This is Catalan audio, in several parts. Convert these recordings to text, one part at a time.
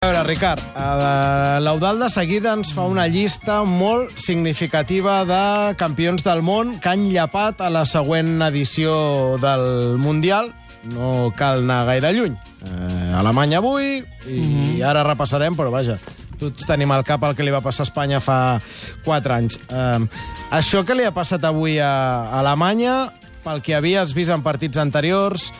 A veure, Ricard, l'Eudal de seguida ens fa una llista molt significativa de campions del món que han llapat a la següent edició del Mundial. No cal anar gaire lluny. Eh, Alemanya avui, i mm -hmm. ara repassarem, però vaja, tots tenim al cap el que li va passar a Espanya fa 4 anys. Eh, això que li ha passat avui a Alemanya, pel que havies vist en partits anteriors,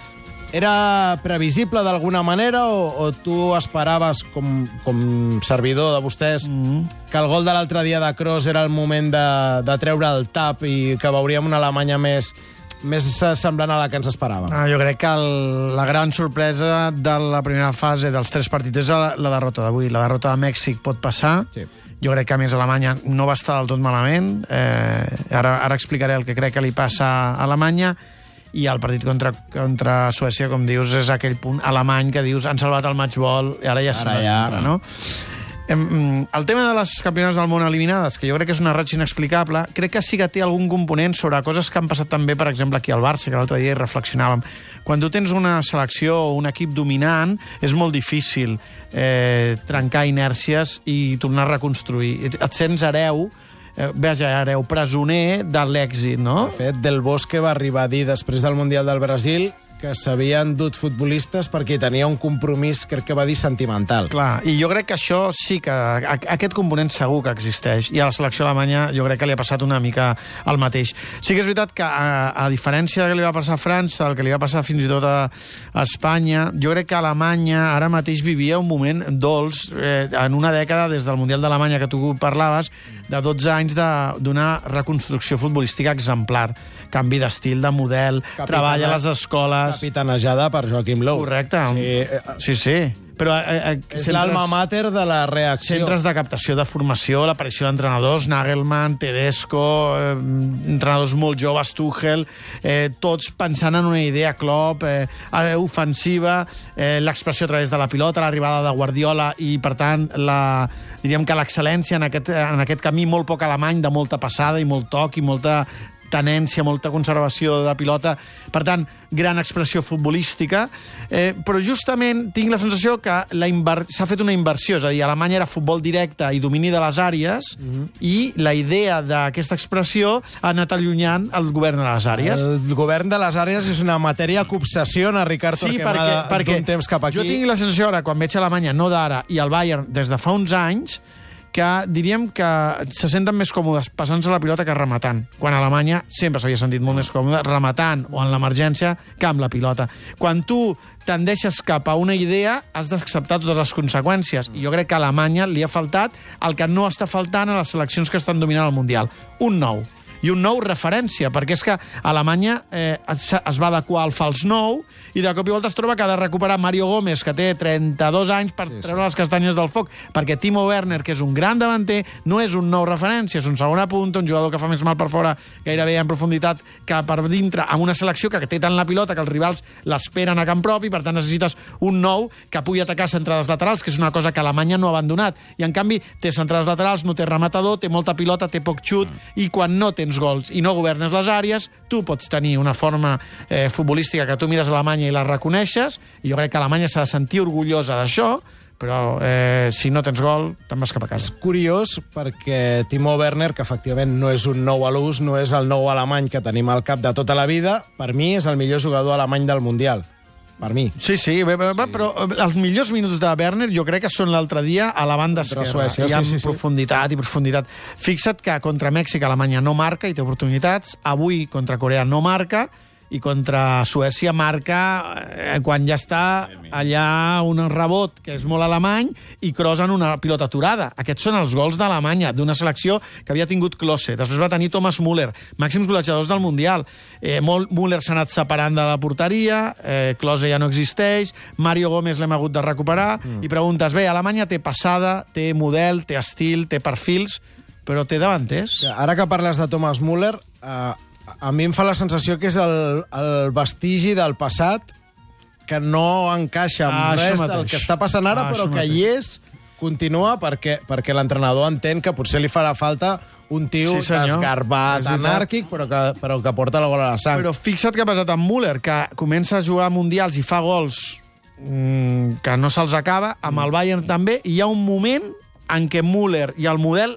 era previsible d'alguna manera o, o tu esperaves, com, com servidor de vostès, mm -hmm. que el gol de l'altre dia de Kroos era el moment de, de treure el tap i que veuríem una Alemanya més, més semblant a la que ens esperàvem? Ah, jo crec que el, la gran sorpresa de la primera fase dels tres partits és la, la derrota d'avui. La derrota de Mèxic pot passar. Sí. Jo crec que, a més, Alemanya no va estar del tot malament. Eh, ara, ara explicaré el que crec que li passa a Alemanya i el partit contra, contra Suècia, com dius, és aquell punt alemany que dius han salvat el matchball i ara ja s'ha ja. no? El tema de les campionats del món eliminades, que jo crec que és una ratxa inexplicable, crec que sí que té algun component sobre coses que han passat també, per exemple, aquí al Barça, que l'altre dia hi reflexionàvem. Quan tu tens una selecció o un equip dominant, és molt difícil eh, trencar inèrcies i tornar a reconstruir. Et sents hereu vaja, hereu presoner de l'èxit, no? De fet, Del Bosque va arribar a dir després del Mundial del Brasil que s'havien dut futbolistes perquè tenia un compromís, crec que va dir, sentimental. Clar, i jo crec que això sí que... Aquest component segur que existeix. I a la selecció alemanya jo crec que li ha passat una mica el mateix. Sí que és veritat que, a, a diferència del que li va passar a França, el que li va passar fins i tot a, a Espanya, jo crec que Alemanya ara mateix vivia un moment dolç eh, en una dècada des del Mundial d'Alemanya que tu parlaves, de 12 anys d'una reconstrucció futbolística exemplar. Canvi d'estil, de model, treball a les escoles, Capitanejada per Joaquim Lou. Correcte. Sí, eh, sí. sí. Però, eh, eh, és centres, l'alma mater de la reacció. Centres de captació de formació, l'aparició d'entrenadors, Nagelman, Tedesco, eh, entrenadors molt joves, Tuchel, eh, tots pensant en una idea Klopp, eh, ofensiva, eh, l'expressió a través de la pilota, l'arribada de Guardiola i, per tant, la, diríem que l'excel·lència en aquest, en aquest camí molt poc alemany, de molta passada i molt toc i molta tenència, molta conservació de pilota, per tant, gran expressió futbolística, eh, però justament tinc la sensació que s'ha fet una inversió, és a dir, Alemanya era futbol directe i domini de les àrees, mm -hmm. i la idea d'aquesta expressió ha anat allunyant el govern de les àrees. El govern de les àrees és una matèria que obsessiona Ricard sí, Torquemada perquè temps cap aquí. Jo tinc la sensació ara, quan veig Alemanya, no d'ara, i el Bayern des de fa uns anys, que diríem que se senten més còmodes passant-se la pilota que rematant. Quan a Alemanya sempre s'havia sentit molt més còmode rematant o en l'emergència que amb la pilota. Quan tu tendeixes cap a una idea, has d'acceptar totes les conseqüències. I jo crec que a Alemanya li ha faltat el que no està faltant a les seleccions que estan dominant el Mundial. Un nou i un nou referència, perquè és que Alemanya eh, es, es va adequar al fals nou i de cop i volta es troba que ha de recuperar Mario Gómez, que té 32 anys, per sí, treure sí. les castanyes del foc, perquè Timo Werner, que és un gran davanter, no és un nou referència, és un segon punta, un jugador que fa més mal per fora gairebé en profunditat que per dintre, amb una selecció que té tant la pilota que els rivals l'esperen a camp propi, per tant necessites un nou que pugui atacar centrades laterals, que és una cosa que Alemanya no ha abandonat. I en canvi té centrades laterals, no té rematador, té molta pilota, té poc xut, mm. i quan no tens gols i no governes les àrees, tu pots tenir una forma eh, futbolística que tu mires a Alemanya i la reconeixes, i jo crec que Alemanya s'ha de sentir orgullosa d'això, però eh, si no tens gol, te'n vas cap a casa. És curiós perquè Timo Werner, que efectivament no és un nou a l'ús, no és el nou alemany que tenim al cap de tota la vida, per mi és el millor jugador alemany del Mundial per mi. Sí, sí, bé, bé, sí. però eh, els millors minuts de Werner jo crec que són l'altre dia a la banda esquerra. Suècia, i amb sí, sí, profunditat sí. i profunditat. Fixa't que contra Mèxic Alemanya no marca i té oportunitats, avui contra Corea no marca, i contra Suècia marca eh, quan ja està allà un rebot que és molt alemany i crosen una pilota aturada. Aquests són els gols d'Alemanya, d'una selecció que havia tingut Klose. Després va tenir Thomas Müller, màxims golejadors del Mundial. Eh, Müller s'ha anat separant de la porteria, eh, Klose ja no existeix, Mario Gómez l'hem hagut de recuperar, mm. i preguntes, bé, Alemanya té passada, té model, té estil, té perfils, però té davanters. Ara que parles de Thomas Müller, eh, a mi em fa la sensació que és el, el vestigi del passat que no encaixa amb ah, res del que està passant ara, ah, però que mateix. hi és, continua, perquè, perquè l'entrenador entén que potser li farà falta un tio sí, esgarbat, anàrquic, però que, però que porta la gola a la sang. Però fixa't què ha passat amb Müller, que comença a jugar a Mundials i fa gols mm, que no se'ls acaba, amb el Bayern també, i hi ha un moment en què Müller i el model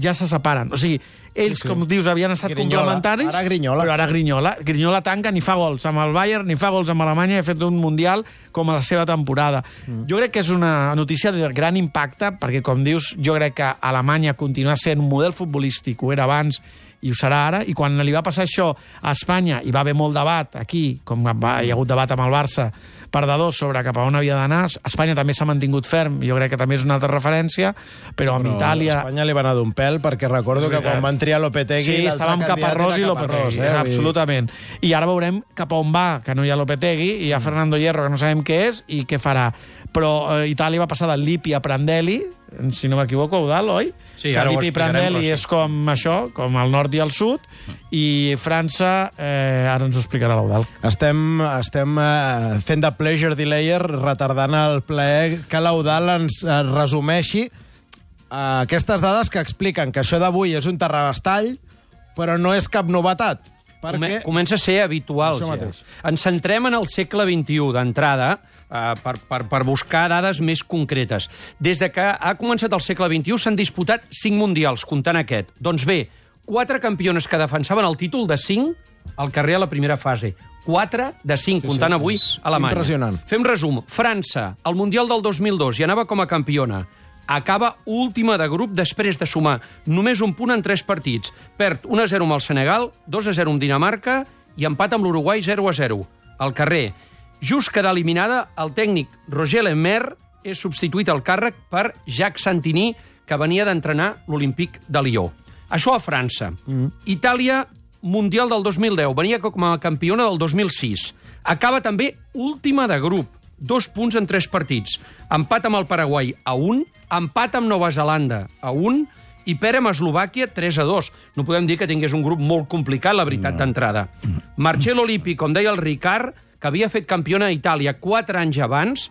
ja se separen. O sigui, ells, Sí, sí. com dius, havien estat Grinyola. complementaris, Ara Grinyola. però ara Grinyola. Grinyola tanca, ni fa gols amb el Bayern, ni fa gols amb Alemanya, i ha fet un Mundial com a la seva temporada. Mm. Jo crec que és una notícia de gran impacte, perquè, com dius, jo crec que Alemanya continua sent un model futbolístic, ho era abans, i ho serà ara, i quan li va passar això a Espanya, hi va haver molt debat aquí, com va, hi ha hagut debat amb el Barça, perdedor sobre cap a on havia d'anar. Espanya també s'ha mantingut ferm, jo crec que també és una altra referència, però amb Però Itàlia... A Espanya li va anar d'un pèl, perquè recordo que quan van triar Lopetegui... Sí, estàvem candidat Caparrós i Lopetegui, eh? Dir- absolutament. I ara veurem cap a on va, que no hi ha Lopetegui, i hi ha Fernando Hierro, que no sabem què és, i què farà. Però eh, Itàlia va passar del Lippi a Prandelli, si no m'equivoco, Eudal, oi? Sí, ara ho Lippi i explicarem, Prandelli però sí. és com això, com el nord i el sud, i França, eh, ara ens ho explicarà l'Eudal. Estem, estem eh, fent de pleasure delayer, retardant el plaer que l'Eudal ens eh, resumeixi eh, aquestes dades que expliquen que això d'avui és un terrabastall, però no és cap novetat. Perquè... comença a ser habitual. Ja. Ens centrem en el segle XXI d'entrada eh, per, per, per buscar dades més concretes. Des de que ha començat el segle XXI s'han disputat cinc mundials, comptant aquest. Doncs bé, quatre campiones que defensaven el títol de cinc al carrer a la primera fase. 4 de 5, Sí, sí, comptant avui és Alemanya. impressionant. Fem resum. França, al Mundial del 2002, i anava com a campiona. Acaba última de grup després de sumar només un punt en tres partits. Perd 1-0 amb el Senegal, 2-0 amb Dinamarca i empat amb l'Uruguai 0-0. Al carrer. Just quedar eliminada, el tècnic Roger Lemaire és substituït al càrrec per Jacques Santini, que venia d'entrenar l'Olímpic de Lió. Això a França. Mm. Itàlia, Mundial del 2010, venia com a campiona del 2006. Acaba també última de grup, dos punts en tres partits. Empat amb el Paraguai a un, empat amb Nova Zelanda a un i perd amb Eslovàquia 3 a 2. No podem dir que tingués un grup molt complicat, la veritat, no. d'entrada. Marcelo Lippi, com deia el Ricard, que havia fet campiona a Itàlia 4 anys abans,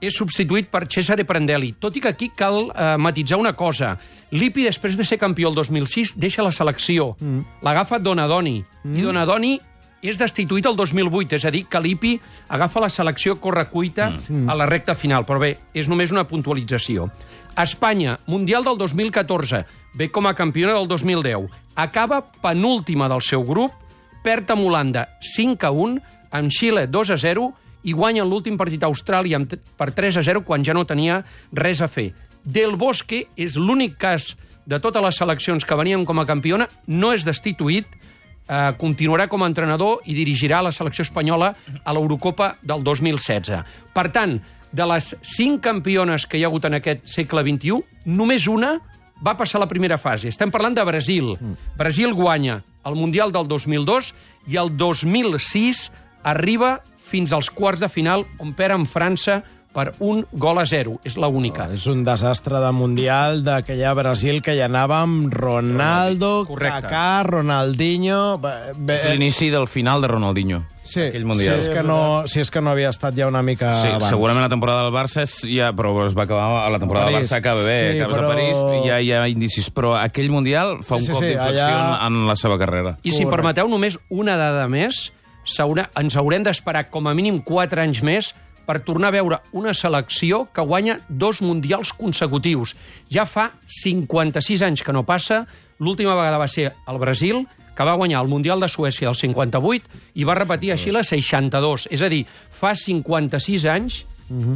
és substituït per Cesare Prandelli. Tot i que aquí cal eh, matitzar una cosa. Lippi, després de ser campió el 2006, deixa la selecció. Mm. L'agafa Donadoni. Mm. I Donadoni és destituït el 2008, és a dir, que Lippi agafa la selecció correcuita mm. a la recta final. Però bé, és només una puntualització. Espanya, Mundial del 2014, ve com a campiona del 2010. Acaba penúltima del seu grup, perd amb Holanda 5 a 1, amb Xile 2 a 0 i guanya l'últim partit a Austràlia per 3 a 0 quan ja no tenia res a fer. Del Bosque és l'únic cas de totes les seleccions que venien com a campiona, no és destituït, eh, continuarà com a entrenador i dirigirà la selecció espanyola a l'Eurocopa del 2016. Per tant, de les cinc campiones que hi ha hagut en aquest segle XXI, només una va passar la primera fase. Estem parlant de Brasil. Brasil guanya el Mundial del 2002 i el 2006 arriba fins als quarts de final on perd amb França per un gol a zero. És l'única. És un desastre de Mundial d'aquella Brasil que hi anava amb Ronaldo, Correcte. Kaká, Ronaldinho... Bé, bé, És l'inici del final de Ronaldinho. sí, aquell Mundial. Si és, que no, si és que no havia estat ja una mica Sí, abans. segurament la temporada del Barça és, ja, però es va acabar a la temporada del París. Barça acaba bé, Sí, acabes però- a París i ja hi ha indicis, però aquell Mundial fa un Sí, sí, cop sí, d'inflexió allà- en la seva carrera. I si Correcte. permeteu només una dada més, s'haurà- ens haurem d'esperar com a mínim 4 anys més per tornar a veure una selecció que guanya dos mundials consecutius. Ja fa 56 anys que no passa, l'última vegada va ser el Brasil, que va guanyar el Mundial de Suècia el 58 i va repetir així la 62. És a dir, fa 56 anys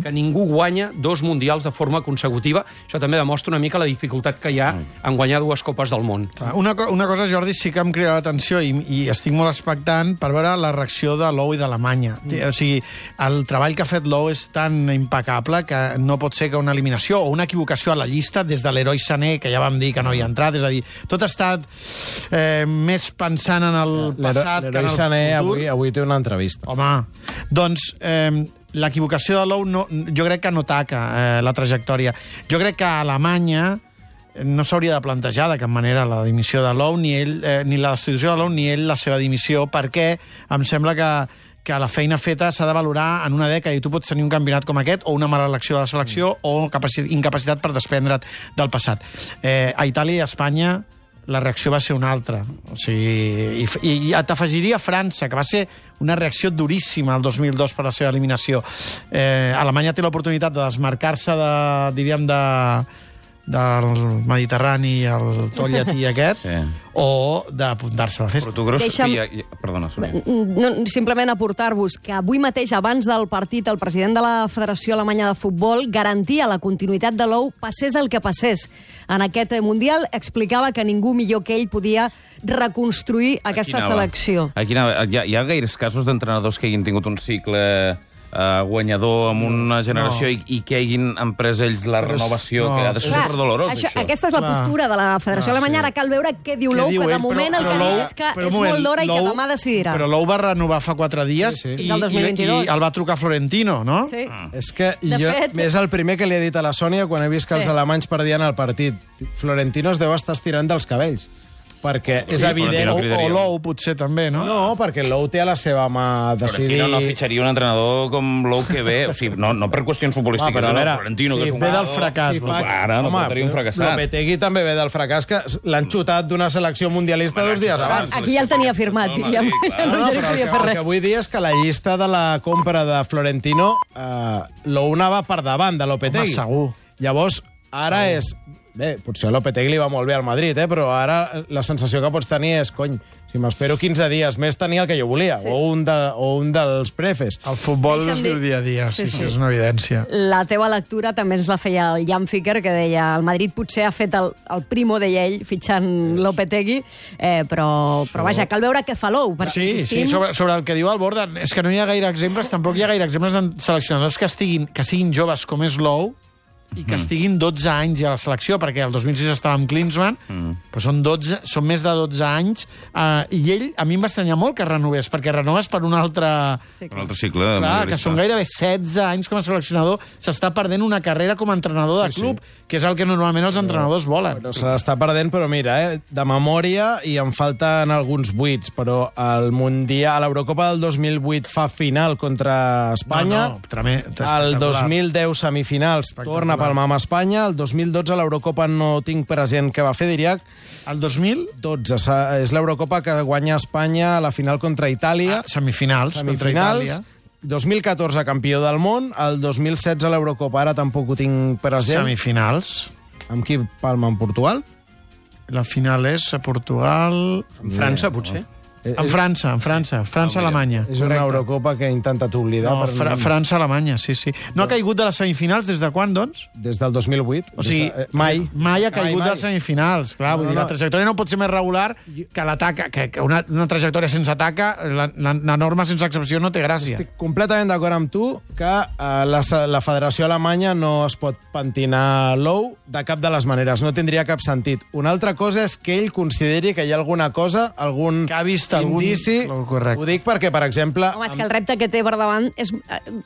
que ningú guanya dos mundials de forma consecutiva. Això també demostra una mica la dificultat que hi ha en guanyar dues copes del món. Una, co- una cosa, Jordi, sí que em crida l'atenció i, i estic molt expectant per veure la reacció de l'OU i d'Alemanya. Mm. O sigui, el treball que ha fet l'OU és tan impecable que no pot ser que una eliminació o una equivocació a la llista des de l'heroi Sané, que ja vam dir que no havia entrat, és a dir, tot ha estat eh, més pensant en el passat que en L'heroi el Sané futur. avui, avui té una entrevista. Home, doncs eh, l'equivocació de l'OU no, jo crec que no taca eh, la trajectòria. Jo crec que a Alemanya no s'hauria de plantejar de cap manera la dimissió de l'OU, ni, ell, eh, ni la destitució de l'OU, ni ell la seva dimissió, perquè em sembla que que la feina feta s'ha de valorar en una dècada i tu pots tenir un campionat com aquest o una mala elecció de la selecció mm. o capaci incapacitat per desprendre't del passat. Eh, a Itàlia i a Espanya la reacció va ser una altra. O sigui, i, i, t'afegiria França, que va ser una reacció duríssima el 2002 per la seva eliminació. Eh, Alemanya té l'oportunitat de desmarcar-se, de, diríem, de, del Mediterrani, el tot llatí aquest, Sí. o d'apuntar-se a la festa. Però tu creus Deixa'm- Perdona. No, simplement aportar-vos que avui mateix, abans del partit, el president de la Federació Alemanya de Futbol garantia la continuïtat de l'OU, passés el que passés. En aquest Mundial explicava que ningú millor que ell podia reconstruir aquesta Aquí selecció. Aquí anava. Hi ha, hi ha gaires casos d'entrenadors que hagin tingut un cicle eh, guanyador amb una generació No. i, i que hagin emprès ells la Però renovació, no, que ha de ser Clar, superdolorós, això, això. aquesta és la Clar. postura de la Federació Clar, Alemanya. sí. Ara cal veure què diu l'OU, que de ell? moment el que diu és que però és moment, molt d'hora i que demà decidirà. Però l'Ou va renovar fa quatre dies Sí, sí. I, 2022. i, i el va trucar Florentino, no? Sí. És que De jo, fet- és el primer que li he dit a la Sònia quan he vist que Sí. els alemanys perdien el partit. Florentino es deu estar estirant dels cabells. Perquè és Sí, evident... O, o l'Ou, potser, també, no? No, perquè l'Ou té a la seva mà decidir... Florentino no fitxaria un entrenador com l'Ou que ve, o sigui, no, no per qüestions futbolístiques, Home, però veure, Florentino, si que és un ve del fracàs, Sí, però- fa, ara no Home, un fracassat. Lopetegui també ve del fracàs, que l'han xutat d'una selecció mundialista Home, dos dies abans. Aquí ja el tenia firmat, Home, ja, sí, ja clar. no, No, ja no però el que, el que vull dir és que la llista de la compra de Florentino eh, l'Ou anava per davant de Lopetegui. Home, segur. Llavors, ara és... Bé, potser a Lopetegui li va molt bé al Madrid, eh? però ara la sensació que pots tenir és, cony, si m'espero 15 dies més tenia el que jo volia, Sí. o, un de, o un dels prefes. El futbol Deixa'm es viu dia a dia, sí, Sí, sí, sí. és una evidència. La teva lectura també ens la feia el Jan Ficker, que deia el Madrid potser ha fet el, el primo, deia ell, fitxant Lopetegui, eh, però, però vaja, cal veure què fa l'OU, Sí, insistim... sí, sobre, sobre el que diu el Bordan, és que no hi ha gaire exemples, tampoc hi ha gaire exemples de seleccionadors que, estiguin, que siguin joves com és l'Ou i que estiguin 12 anys ja a la selecció, perquè el 2006 estava amb Klinsmann, mm. però són, 12, són més de 12 anys, eh, i ell, a mi em va estranyar molt que renovés, perquè renoves per un altre... Sí, Un altre cicle. de Clar, que són gairebé 16 anys com a seleccionador, s'està perdent una carrera com a entrenador de Sí, sí. club, que és el que normalment els entrenadors volen. Però se l'està perdent, però mira, eh, de memòria i em falten alguns buits, però el Mundial, a l'Eurocopa del 2008 fa final contra Espanya, No, no, trame- el espectacular. 2010 semifinals torna a palmar amb Espanya, el 2012 a l'Eurocopa no tinc present què va fer, diria El 2000, 12, sa- és l'Eurocopa que guanya Espanya a la final contra Itàlia, ah, semifinals, contra semifinals, Itàlia. 2014 campió del món, el 2016 a l'Eurocopa, ara tampoc ho tinc present. Semifinals. Amb qui palma en Portugal? La final és a Portugal... En França, potser. Eh, En França, en França. França-Alemanya. És una Eurocopa que he intentat oblidar. No, per Fra França-Alemanya, sí, sí. No ha caigut de les semifinals des de quan, doncs? Des del 2008. O sigui, de, eh, mai. Mai ha caigut Mai, de les semifinals. Clar, No, vull dir, no, la trajectòria no pot ser més regular que l'ataca, que, que una, una trajectòria sense ataca, la, la, la norma sense excepció no té gràcia. Estic completament d'acord amb tu que eh, la, la Federació Alemanya no es pot pentinar l'ou de cap de les maneres. No tindria cap sentit. Una altra cosa és que ell consideri que hi ha alguna cosa, algun Que ha vist algun- indici... Ho dic perquè, per exemple... Home, és que el repte que té per davant és,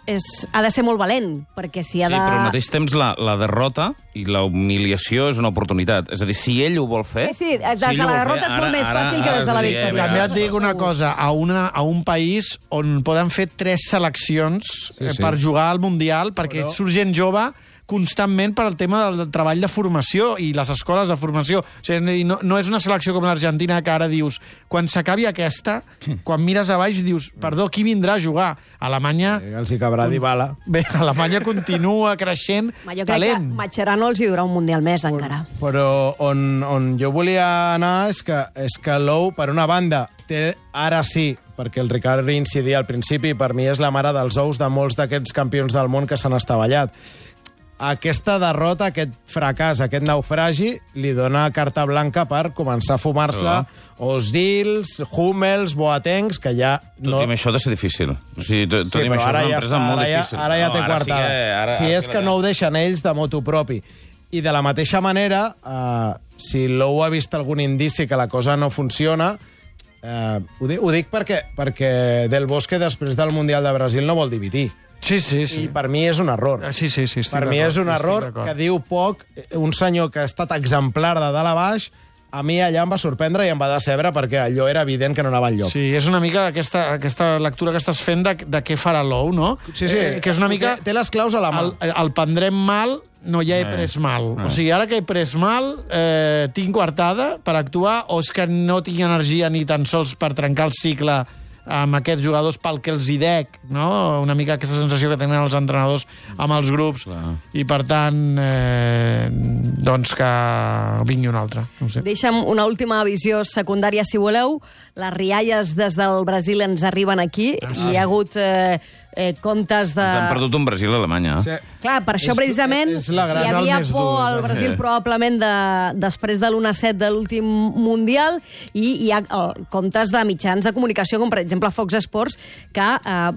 és, ha de ser molt valent, perquè si ha Sí, de... però al mateix temps la, la derrota i la humiliació és una oportunitat. És a dir, si ell ho vol fer... Sí, sí, des de ho la derrota fer, és molt més fàcil que des de la sí, victòria. eh, També et dic una cosa, a, una, a un país on poden fer tres seleccions sí, sí. per jugar al Mundial, perquè Però- surt gent jove constantment per al tema del treball de formació i les escoles de formació. O sigui, no, no és una selecció com l'Argentina que ara dius, quan s'acabi aquesta, quan mires a baix dius, perdó, qui vindrà a jugar? Alemanya... Eh, Els hi cabrà Dybala. Bé, Alemanya continua creixent Home, jo crec talent. que Mascherano els hi durà un Mundial més, encara. Però on, on jo volia anar és que, és que l'ou, per una banda, té ara sí, perquè el Ricard incidia al principi, per mi és la mare dels ous de molts d'aquests campions del món que s'han estavellat. Aquesta derrota, aquest fracàs, aquest naufragi, li dona carta blanca per començar a fumar-se Ah. Osdils, Hummels, Boatengs, que ja Tot no... i amb això ha de ser difícil. O sigui, tot, Sí, tot i amb això és una ja, empresa està, molt ara ja, difícil. ara ja té No, ara sí que- ara- si és que no ho deixen ells de motu propi. I de la mateixa manera, eh, si l'OU ha vist algun indici que la cosa no funciona, eh, ho, dic, ho dic perquè, perquè Del Bosque, després del Mundial de Brasil, no vol dimitir. Sí, sí, I sí. per mi és un error. Ah, Sí, sí, sí. estic Per mi és un error d'acord. que diu poc. Un senyor que ha estat exemplar de dalt a baix, a mi allà em va sorprendre i em va decebre perquè allò era evident que no anava enlloc. Sí, és una mica aquesta, aquesta lectura que estàs fent de, de què farà l'ou, no? Sí, sí, Eh, que és una mica... Té, té les claus a la mà. El, el prendrem mal no, ja he Eh. pres mal. Eh. O sigui, ara que he pres mal, eh, tinc coartada per actuar o és que no tinc energia ni tan sols per trencar el cicle amb aquests jugadors pel que els hi dec, no? Una mica aquesta sensació que tenen els entrenadors amb els grups. Clar. I, per tant, eh, doncs que vingui un altre. No sé. Deixa'm una última visió secundària, si voleu. Les rialles des del Brasil ens arriben aquí. Ah, Hi ha hagut eh, eh, comptes de... Ens han perdut un Brasil-Alemanya. Sí. Clar, per això És- precisament és la hi havia por al eh? Brasil probablement de, després de l'1-7 de l'últim Mundial i hi ha eh, comptes de mitjans de comunicació, com per exemple Fox Sports, que eh,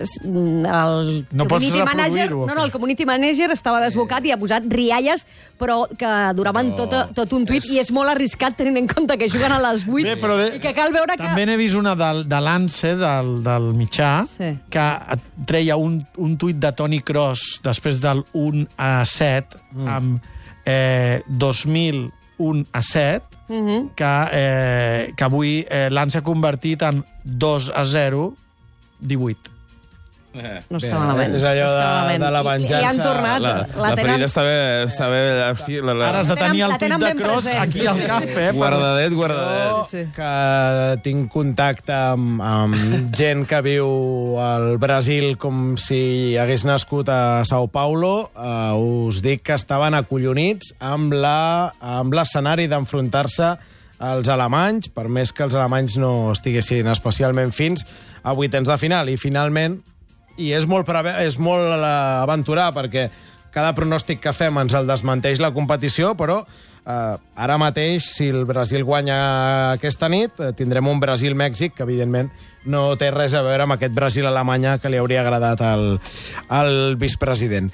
és, mm, el No community manager, no, no, el community manager estava desbocat i ha posat rialles, però que duraven No, tot, tot un tuit i és molt arriscat tenint en compte que juguen a les 8 Bé, però de- i que cal veure que... També n'he vist una del, de l'ANSE, del, del mitjà, Sí. Que treia un, un tuit de Toni Kroos després del 1 a 7, mm. amb eh, 2001 a 7, Uh -huh. que, eh, que avui eh, l'ANSE ha convertit en 2 a 0, 18. No està Bé, malament. és allò de- malament. de la I- I, venjança. han tornat. La, la, tenen- ferida està bé... Està bé sí, la, la... Ara has de La tenir el la tenen de Kroos present. aquí al cap, eh? Guardadet, guardadet. Jo, Sí, que tinc contacte amb, amb gent que viu al Brasil com si hagués nascut a Sao Paulo, eh, us dic que estaven acollonits amb la- amb l'escenari d'enfrontar-se als alemanys, per més que els alemanys no estiguessin especialment fins a vuitens de final. I finalment, i és molt, és molt eh, aventurar, perquè cada pronòstic que fem ens el desmenteix la competició, però eh, ara mateix, si el Brasil guanya aquesta nit, eh, tindrem un Brasil-Mèxic que, evidentment, no té res a veure amb aquest Brasil-Alemanya que li hauria agradat al, al vicepresident.